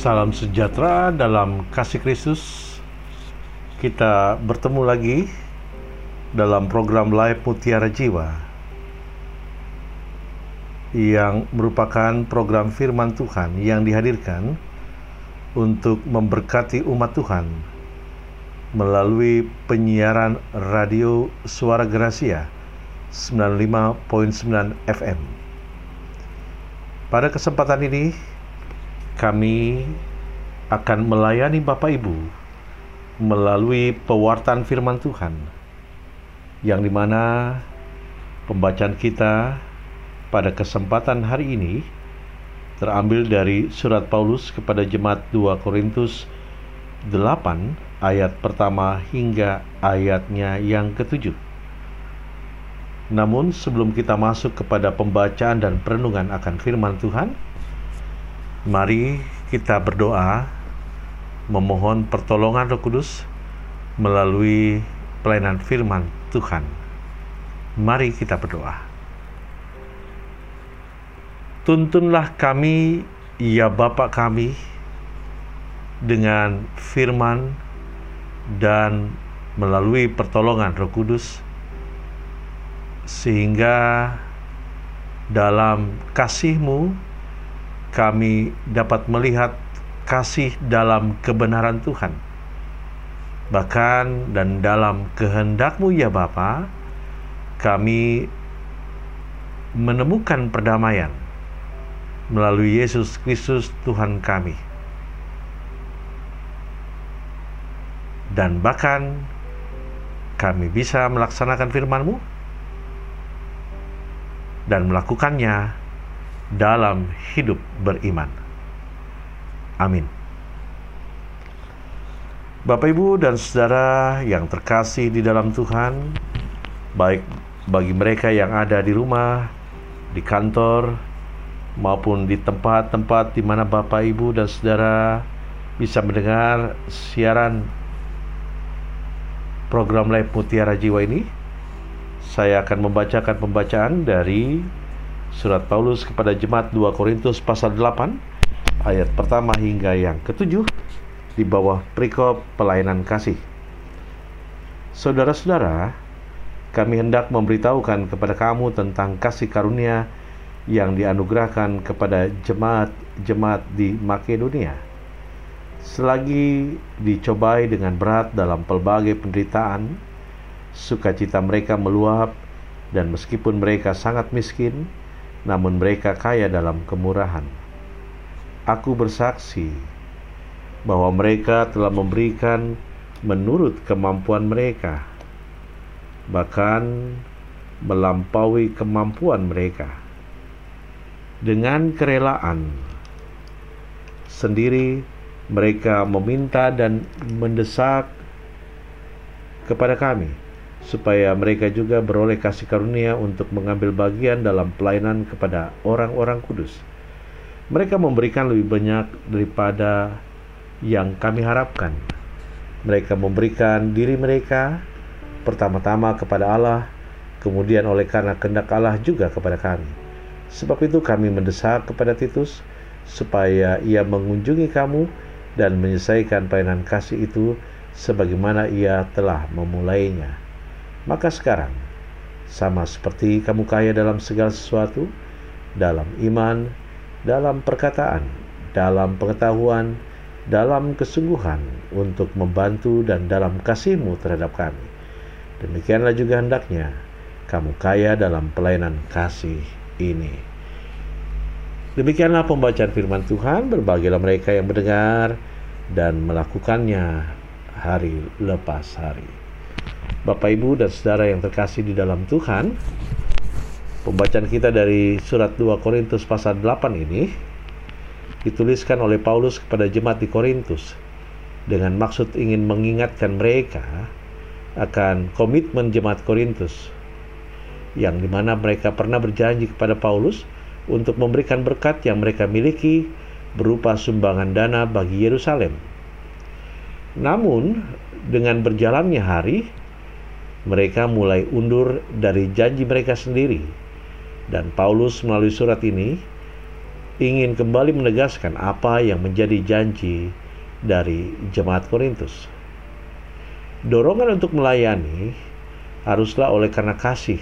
Salam sejahtera dalam kasih Kristus. Kita bertemu lagi dalam program Live Mutiara Jiwa yang merupakan program firman Tuhan yang dihadirkan untuk memberkati umat Tuhan melalui penyiaran radio Suara Gracia 95.9 FM. Pada kesempatan ini, kami akan melayani Bapak Ibu melalui pewartaan firman Tuhan yang di mana pembacaan kita pada kesempatan hari ini terambil dari surat Paulus kepada jemaat 2 Korintus 8 ayat pertama hingga ayatnya yang ketujuh. Namun sebelum kita masuk kepada pembacaan dan perenungan akan firman Tuhan, mari kita berdoa memohon pertolongan Roh Kudus melalui pelayanan firman Tuhan. Mari kita berdoa. Tuntunlah kami, ya Bapa kami, dengan firman dan melalui pertolongan Roh Kudus, sehingga dalam kasih-Mu kami dapat melihat kasih dalam kebenaran Tuhan. Bahkan dan dalam kehendak-Mu ya Bapa, kami menemukan perdamaian melalui Yesus Kristus Tuhan kami. Dan bahkan kami bisa melaksanakan firman-Mu dan melakukannya dalam hidup beriman. Amin. Bapak, ibu, dan saudara yang terkasih di dalam Tuhan, baik bagi mereka yang ada di rumah, di kantor, maupun di tempat-tempat di mana Bapak, ibu, dan saudara bisa mendengar siaran program Live Mutiara Jiwa ini saya akan membacakan pembacaan dari surat Paulus kepada jemaat 2 Korintus pasal 8 ayat pertama hingga yang ketujuh di bawah perikop pelayanan kasih. Saudara-saudara, kami hendak memberitahukan kepada kamu tentang kasih karunia yang dianugerahkan kepada jemaat-jemaat di Makedonia. Selagi dicobai dengan berat dalam pelbagai penderitaan, sukacita mereka meluap, dan meskipun mereka sangat miskin, namun mereka kaya dalam kemurahan. Aku bersaksi bahwa mereka telah memberikan menurut kemampuan mereka, bahkan melampaui kemampuan mereka. Dengan kerelaan sendiri, mereka meminta dan mendesak kepada kami supaya mereka juga beroleh kasih karunia untuk mengambil bagian dalam pelayanan kepada orang-orang kudus. Mereka memberikan lebih banyak daripada yang kami harapkan. Mereka memberikan diri mereka pertama-tama kepada Allah, kemudian oleh karena kehendak Allah juga kepada kami. Sebab itu kami mendesak kepada Titus supaya ia mengunjungi kamu dan menyelesaikan pelayanan kasih itu sebagaimana ia telah memulainya maka sekarang, sama seperti kamu kaya dalam segala sesuatu, dalam iman, dalam perkataan, dalam pengetahuan, dalam kesungguhan untuk membantu dan dalam kasihmu terhadap kami. Demikianlah juga hendaknya kamu kaya dalam pelayanan kasih ini. Demikianlah pembacaan firman Tuhan, berbagilah mereka yang mendengar dan melakukannya hari lepas hari. Bapak Ibu dan saudara yang terkasih di dalam Tuhan, pembacaan kita dari surat 2 Korintus pasal 8 ini dituliskan oleh Paulus kepada jemaat di Korintus dengan maksud ingin mengingatkan mereka akan komitmen jemaat Korintus yang di mana mereka pernah berjanji kepada Paulus untuk memberikan berkat yang mereka miliki berupa sumbangan dana bagi Yerusalem. Namun, dengan berjalannya hari, mereka mulai undur dari janji mereka sendiri. Dan Paulus melalui surat ini ingin kembali menegaskan apa yang menjadi janji dari jemaat Korintus. Dorongan untuk melayani haruslah oleh karena kasih.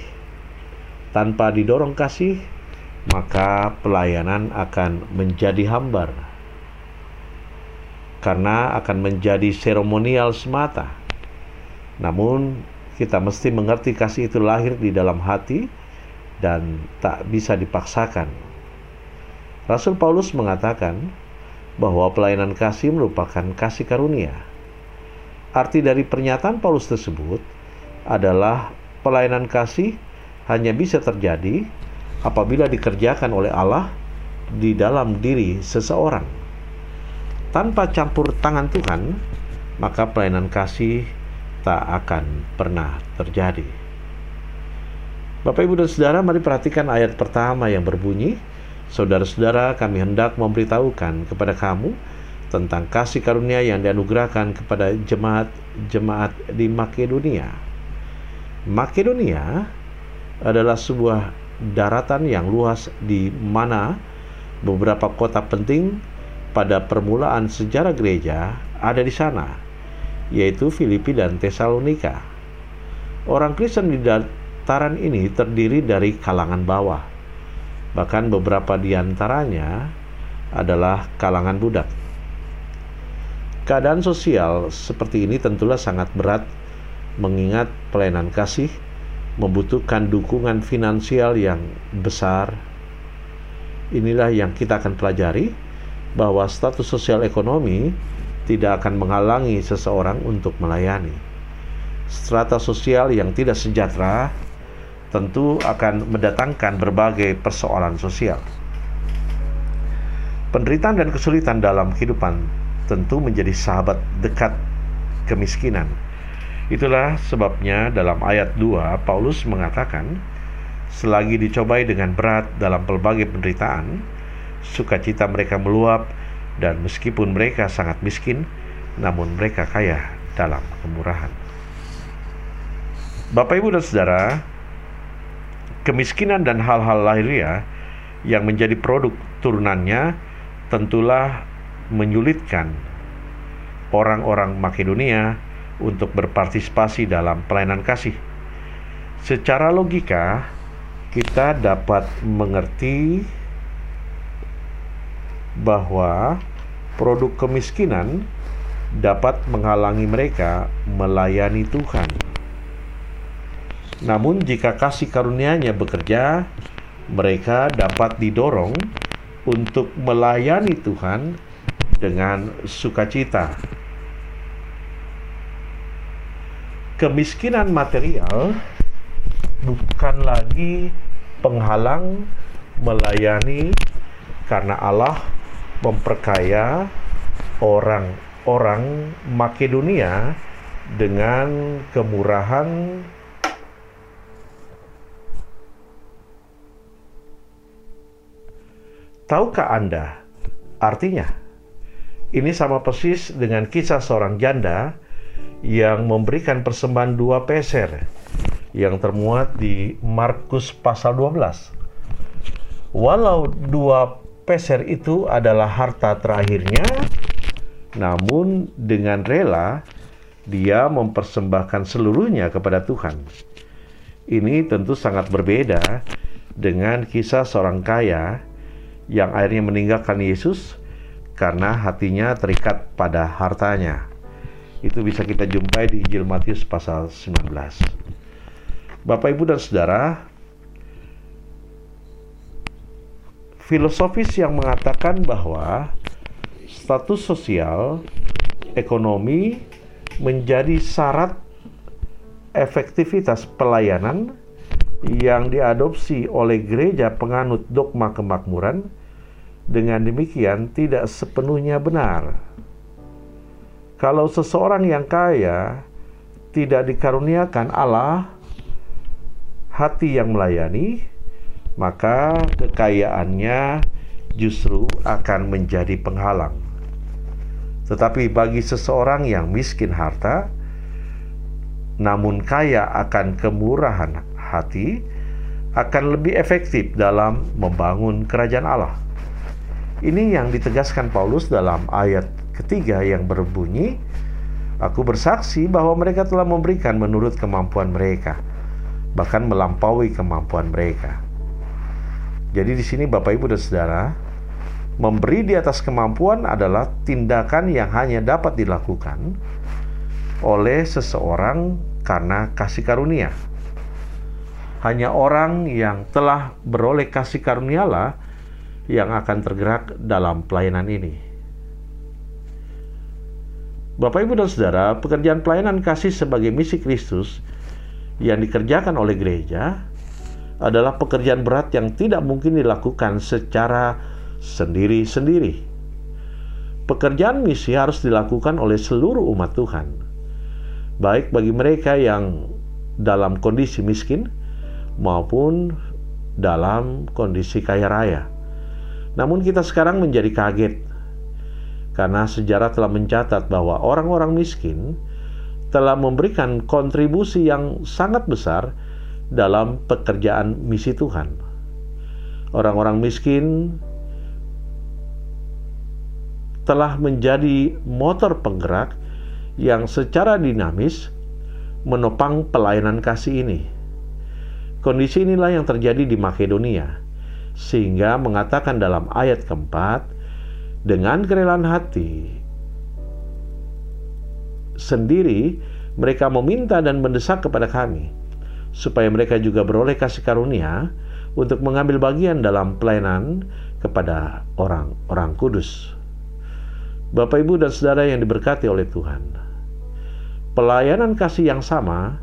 Tanpa didorong kasih, maka pelayanan akan menjadi hambar. Karena akan menjadi seremonial semata. Namun, kita mesti mengerti kasih itu lahir di dalam hati dan tak bisa dipaksakan. Rasul Paulus mengatakan bahwa pelayanan kasih merupakan kasih karunia. Arti dari pernyataan Paulus tersebut adalah pelayanan kasih hanya bisa terjadi apabila dikerjakan oleh Allah di dalam diri seseorang. Tanpa campur tangan Tuhan, maka pelayanan kasih tak akan pernah terjadi. Bapak, Ibu, dan Saudara, mari perhatikan ayat pertama yang berbunyi, Saudara-saudara, kami hendak memberitahukan kepada kamu tentang kasih karunia yang dianugerahkan kepada jemaat-jemaat di Makedonia. Makedonia adalah sebuah daratan yang luas di mana beberapa kota penting pada permulaan sejarah gereja ada di sana, yaitu Filipi dan Tesalonika. Orang Kristen di dataran ini terdiri dari kalangan bawah, Bahkan beberapa di antaranya adalah kalangan budak. Keadaan sosial seperti ini tentulah sangat berat mengingat pelayanan kasih membutuhkan dukungan finansial yang besar. Inilah yang kita akan pelajari bahwa status sosial ekonomi tidak akan menghalangi seseorang untuk melayani. Strata sosial yang tidak sejahtera tentu akan mendatangkan berbagai persoalan sosial. Penderitaan dan kesulitan dalam kehidupan tentu menjadi sahabat dekat kemiskinan. Itulah sebabnya dalam ayat 2 Paulus mengatakan, selagi dicobai dengan berat dalam pelbagai penderitaan, sukacita mereka meluap dan meskipun mereka sangat miskin, namun mereka kaya dalam kemurahan. Bapak, Ibu, dan Saudara, kemiskinan dan hal-hal lahiriah yang menjadi produk turunannya tentulah menyulitkan orang-orang Makedonia untuk berpartisipasi dalam pelayanan kasih. Secara logika, kita dapat mengerti bahwa produk kemiskinan dapat menghalangi mereka melayani Tuhan. Namun jika kasih karunia-Nya bekerja, mereka dapat didorong untuk melayani Tuhan dengan sukacita. Kemiskinan material bukan lagi penghalang melayani karena Allah memperkaya orang-orang Makedonia dengan kemurahan Tahukah Anda artinya? Ini sama persis dengan kisah seorang janda yang memberikan persembahan dua peser yang termuat di Markus pasal 12. Walau dua peser itu adalah harta terakhirnya, namun dengan rela dia mempersembahkan seluruhnya kepada Tuhan. Ini tentu sangat berbeda dengan kisah seorang kaya yang akhirnya meninggalkan Yesus karena hatinya terikat pada hartanya. Itu bisa kita jumpai di Injil Matius pasal 19. Bapak, Ibu, dan Saudara, filosofis yang mengatakan bahwa status sosial, ekonomi menjadi syarat efektivitas pelayanan yang diadopsi oleh gereja penganut dogma kemakmuran dengan demikian tidak sepenuhnya benar. Kalau seseorang yang kaya tidak dikaruniakan Allah hati yang melayani, maka kekayaannya justru akan menjadi penghalang. Tetapi bagi seseorang yang miskin harta, namun kaya akan kemurahan hati, akan lebih efektif dalam membangun kerajaan Allah. Ini yang ditegaskan Paulus dalam ayat ketiga yang berbunyi, Aku bersaksi bahwa mereka telah memberikan menurut kemampuan mereka, bahkan melampaui kemampuan mereka. Jadi di sini Bapak Ibu dan Saudara, memberi di atas kemampuan adalah tindakan yang hanya dapat dilakukan oleh seseorang karena kasih karunia. Hanya orang yang telah beroleh kasih karunialah yang akan tergerak dalam pelayanan ini. Bapak, Ibu, dan Saudara, pekerjaan pelayanan kasih sebagai misi Kristus yang dikerjakan oleh gereja adalah pekerjaan berat yang tidak mungkin dilakukan secara sendiri-sendiri. Pekerjaan misi harus dilakukan oleh seluruh umat Tuhan, baik bagi mereka yang dalam kondisi miskin maupun dalam kondisi kaya raya. Namun, kita sekarang menjadi kaget karena sejarah telah mencatat bahwa orang-orang miskin telah memberikan kontribusi yang sangat besar dalam pekerjaan misi Tuhan. Orang-orang miskin telah menjadi motor penggerak yang secara dinamis menopang pelayanan kasih ini. Kondisi inilah yang terjadi di Makedonia, sehingga mengatakan dalam ayat keempat, dengan kerelaan hati sendiri mereka meminta dan mendesak kepada kami supaya mereka juga beroleh kasih karunia untuk mengambil bagian dalam pelayanan kepada orang-orang kudus. Bapak, Ibu, dan saudara yang diberkati oleh Tuhan, pelayanan kasih yang sama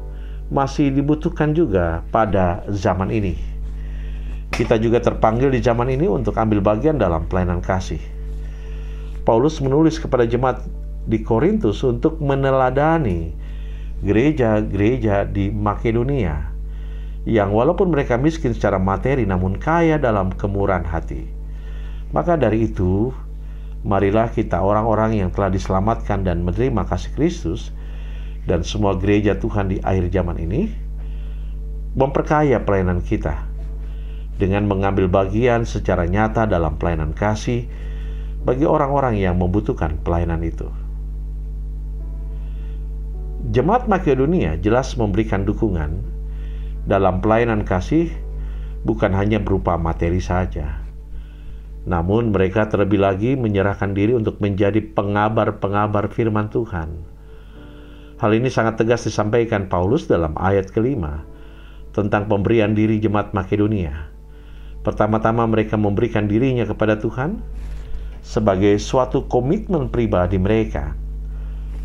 masih dibutuhkan juga pada zaman ini. Kita juga terpanggil di zaman ini untuk ambil bagian dalam pelayanan kasih. Paulus menulis kepada jemaat di Korintus untuk meneladani gereja-gereja di Makedonia yang walaupun mereka miskin secara materi namun kaya dalam kemurahan hati. Maka dari itu, marilah kita orang-orang yang telah diselamatkan dan menerima kasih Kristus dan semua gereja Tuhan di akhir zaman ini memperkaya pelayanan kita dengan mengambil bagian secara nyata dalam pelayanan kasih bagi orang-orang yang membutuhkan pelayanan itu. Jemaat Makedonia jelas memberikan dukungan dalam pelayanan kasih bukan hanya berupa materi saja. Namun mereka terlebih lagi menyerahkan diri untuk menjadi pengabar-pengabar firman Tuhan. Hal ini sangat tegas disampaikan Paulus dalam ayat kelima tentang pemberian diri jemaat Makedonia. Pertama-tama mereka memberikan dirinya kepada Tuhan, sebagai suatu komitmen pribadi mereka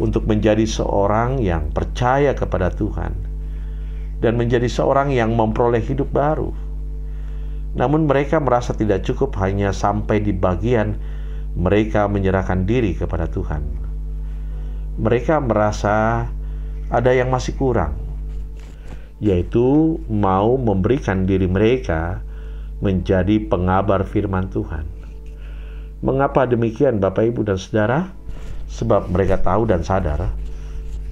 untuk menjadi seorang yang percaya kepada Tuhan dan menjadi seorang yang memperoleh hidup baru. Namun mereka merasa tidak cukup hanya sampai di bagian mereka menyerahkan diri kepada Tuhan. Mereka merasa ada yang masih kurang, yaitu mau memberikan diri mereka menjadi pengabar firman Tuhan. Mengapa demikian Bapak Ibu dan Saudara? Sebab mereka tahu dan sadar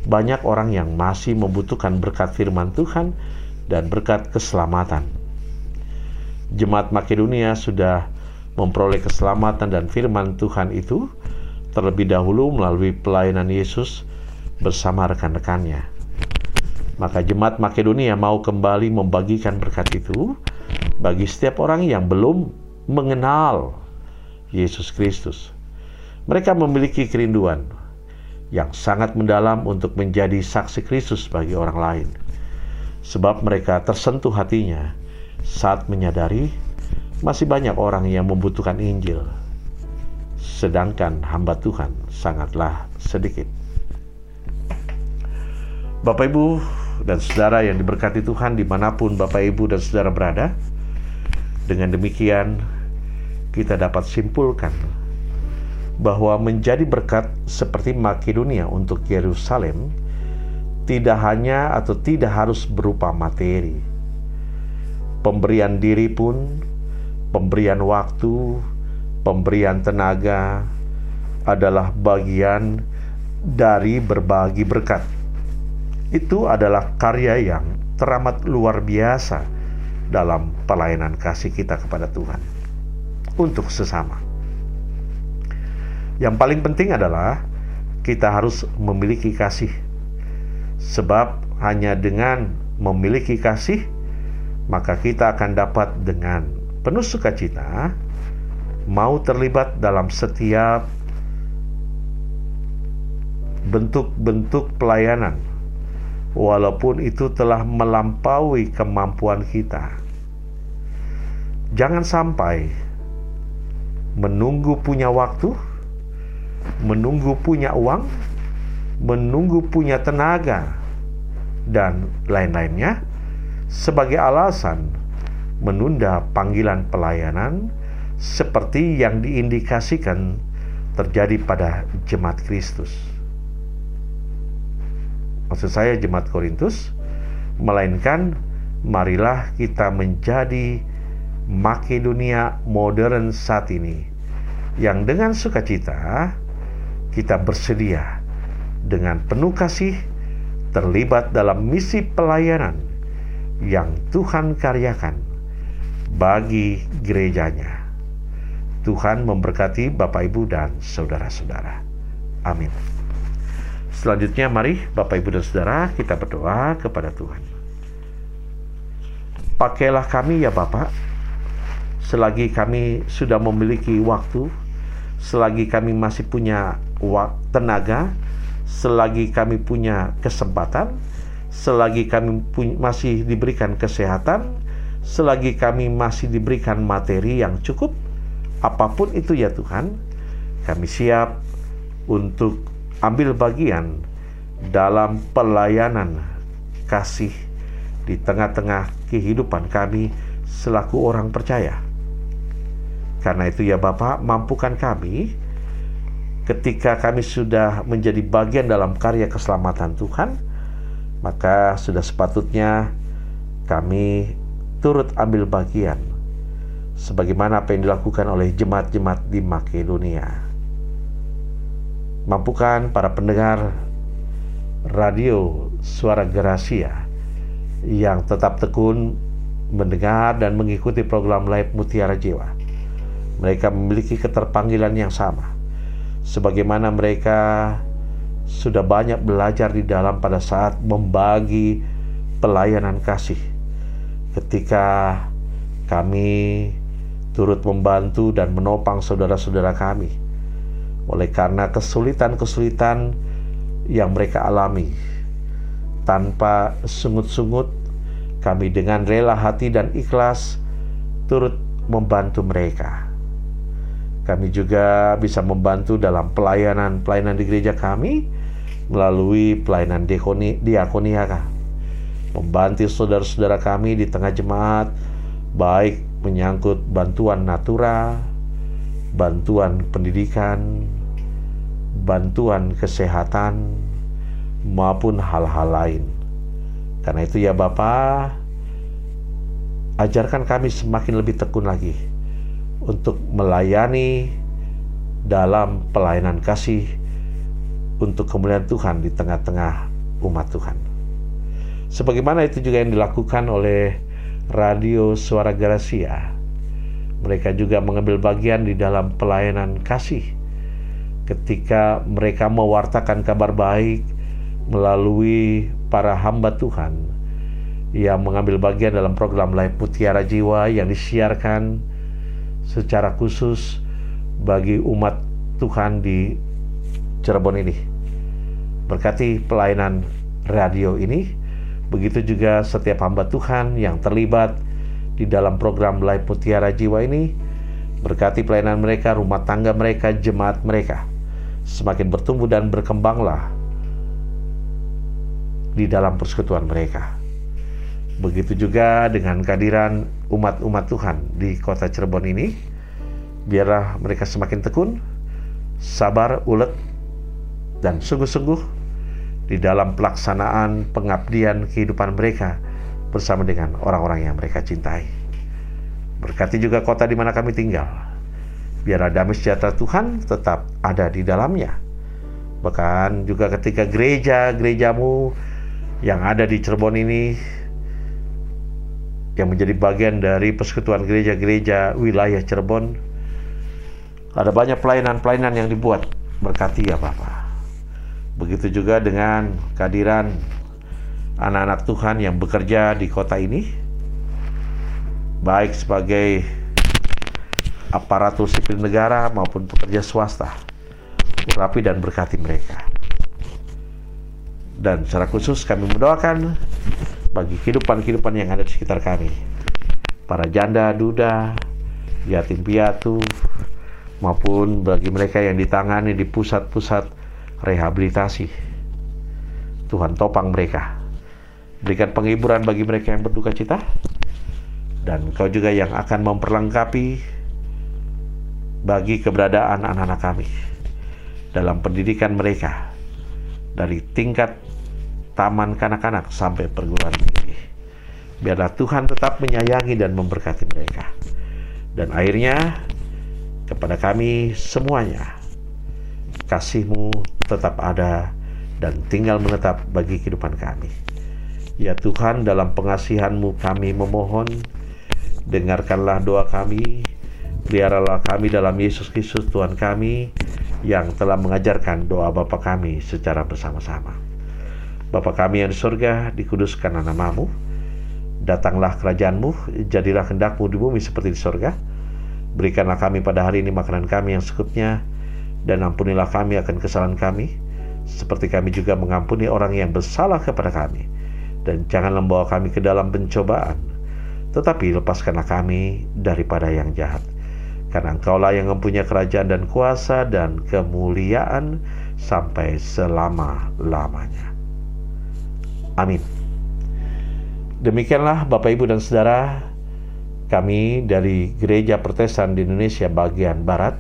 banyak orang yang masih membutuhkan berkat firman Tuhan dan berkat keselamatan. Jemaat Makedonia sudah memperoleh keselamatan dan firman Tuhan itu terlebih dahulu melalui pelayanan Yesus bersama rekan-rekannya. Maka jemaat Makedonia mau kembali membagikan berkat itu bagi setiap orang yang belum mengenal Yesus Kristus. Mereka memiliki kerinduan yang sangat mendalam untuk menjadi saksi Kristus bagi orang lain. Sebab mereka tersentuh hatinya saat menyadari masih banyak orang yang membutuhkan Injil. Sedangkan hamba Tuhan sangatlah sedikit. Bapak Ibu dan Saudara yang diberkati Tuhan di mana pun Bapak Ibu dan Saudara berada, dengan demikian kita dapat simpulkan bahwa menjadi berkat seperti Makedonia untuk Yerusalem tidak hanya atau tidak harus berupa materi. Pemberian diri pun, pemberian waktu, pemberian tenaga adalah bagian dari berbagi berkat. Itu adalah karya yang teramat luar biasa dalam pelayanan kasih kita kepada Tuhan untuk sesama. Yang paling penting adalah kita harus memiliki kasih. Sebab hanya dengan memiliki kasih maka kita akan dapat dengan penuh sukacita mau terlibat dalam setiap bentuk-bentuk pelayanan walaupun itu telah melampaui kemampuan kita. Jangan sampai menunggu punya waktu, menunggu punya uang, menunggu punya tenaga, dan lain-lainnya sebagai alasan menunda panggilan pelayanan seperti yang diindikasikan terjadi pada jemaat Kristus. Maksud saya jemaat Korintus, melainkan marilah kita menjadi Makedonia modern saat ini yang dengan sukacita kita bersedia dengan penuh kasih terlibat dalam misi pelayanan yang Tuhan karyakan bagi gerejanya. Tuhan memberkati Bapak Ibu dan saudara-saudara. Amin. Selanjutnya mari Bapak Ibu dan Saudara kita berdoa kepada Tuhan. Pakailah kami ya Bapak, selagi kami sudah memiliki waktu, selagi kami masih punya tenaga, selagi kami punya kesempatan, selagi kami masih diberikan kesehatan, selagi kami masih diberikan materi yang cukup, apa pun itu ya Tuhan, kami siap untuk ambil bagian dalam pelayanan kasih di tengah-tengah kehidupan kami selaku orang percaya. Karena itu ya Bapak, mampukan kami ketika kami sudah menjadi bagian dalam karya keselamatan Tuhan, maka sudah sepatutnya kami turut ambil bagian sebagaimana apa yang dilakukan oleh jemaat-jemaat di Makedonia. Mampukan para pendengar radio suara Gracia yang tetap tekun mendengar dan mengikuti program live Mutiara Jiwa. Mereka memiliki keterpanggilan yang sama. Sebagaimana mereka sudah banyak belajar di dalam pada saat membagi pelayanan kasih. Ketika kami turut membantu dan menopang saudara-saudara kami. Oleh karena kesulitan-kesulitan yang mereka alami, tanpa sungut-sungut, kami dengan rela hati dan ikhlas turut membantu mereka. Kami juga bisa membantu dalam pelayanan-pelayanan di gereja kami melalui pelayanan diakoni, diakonia membantu saudara-saudara kami di tengah jemaat baik menyangkut bantuan natura, bantuan pendidikan, bantuan kesehatan maupun hal-hal lain. Karena itu ya Bapak, ajarkan kami semakin lebih tekun lagi untuk melayani dalam pelayanan kasih untuk kemuliaan Tuhan di tengah-tengah umat Tuhan. Sebagaimana itu juga yang dilakukan oleh Radio Suara Gracia. Mereka juga mengambil bagian di dalam pelayanan kasih ketika mereka mewartakan kabar baik melalui para hamba Tuhan yang mengambil bagian dalam program Live Mutiara Jiwa yang disiarkan secara khusus bagi umat Tuhan di Cirebon ini. Berkati pelayanan radio ini, begitu juga setiap hamba Tuhan yang terlibat di dalam program Live Mutiara Jiwa ini, berkati pelayanan mereka, rumah tangga mereka, jemaat mereka, semakin bertumbuh dan berkembanglah di dalam persekutuan mereka. Begitu juga dengan kehadiran umat-umat Tuhan di kota Cirebon ini, biarlah mereka semakin tekun, sabar, ulet, dan sungguh-sungguh di dalam pelaksanaan pengabdian kehidupan mereka bersama dengan orang-orang yang mereka cintai. Berkati juga kota di mana kami tinggal. Biar damai sejahtera Tuhan tetap ada di dalamnya. Bahkan juga ketika gereja-gerejamu yang ada di Cirebon ini yang menjadi bagian dari persekutuan gereja-gereja wilayah Cirebon Ada banyak pelayanan-pelayanan yang dibuat. Berkati ya Bapak. Begitu juga dengan kehadiran anak-anak Tuhan yang bekerja di kota ini. Baik sebagai aparatur sipil negara maupun pekerja swasta. Urapi dan berkati mereka. Dan secara khusus kami mendoakan bagi kehidupan-kehidupan yang ada di sekitar kami. Para janda, duda, yatim piatu, maupun bagi mereka yang ditangani di pusat-pusat rehabilitasi. Tuhan topang mereka. Berikan penghiburan bagi mereka yang berduka cita. Dan kau juga yang akan memperlengkapi bagi keberadaan anak-anak kami dalam pendidikan mereka dari tingkat taman kanak-kanak sampai perguruan tinggi. Biarlah Tuhan tetap menyayangi dan memberkati mereka. Dan akhirnya kepada kami semuanya. Kasihmu tetap ada dan tinggal menetap bagi kehidupan kami. Ya Tuhan, dalam pengasihanmu kami memohon, dengarkanlah doa kami, peliharalah kami dalam Yesus Kristus Tuhan kami, yang telah mengajarkan doa Bapa kami secara bersama-sama. Bapa kami yang di surga, dikuduskan namamu, datanglah kerajaanmu, jadilah hendakmu di bumi seperti di surga. Berikanlah kami pada hari ini makanan kami yang sekutnya, dan ampunilah kami akan kesalahan kami, seperti kami juga mengampuni orang yang bersalah kepada kami. Dan jangan membawa kami ke dalam pencobaan, tetapi lepaskanlah kami daripada yang jahat. Karena engkaulah yang mempunyai kerajaan dan kuasa dan kemuliaan sampai selama-lamanya. Amin. Demikianlah Bapak Ibu dan Saudara kami dari Gereja Protestan di Indonesia bagian Barat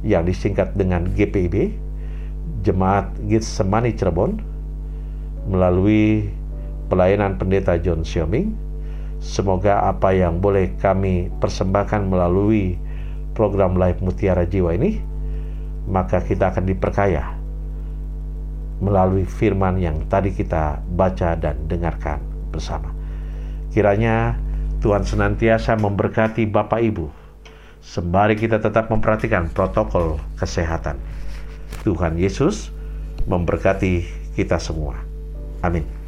yang disingkat dengan GPIB, Jemaat Getsemani Cirebon, melalui pelayanan pendeta John Xiaoming. Semoga apa yang boleh kami persembahkan melalui program Live Mutiara Jiwa ini, maka kita akan diperkaya melalui firman yang tadi kita baca dan dengarkan bersama. Kiranya Tuhan senantiasa memberkati Bapak Ibu, sembari kita tetap memperhatikan protokol kesehatan. Tuhan Yesus memberkati kita semua. Amin.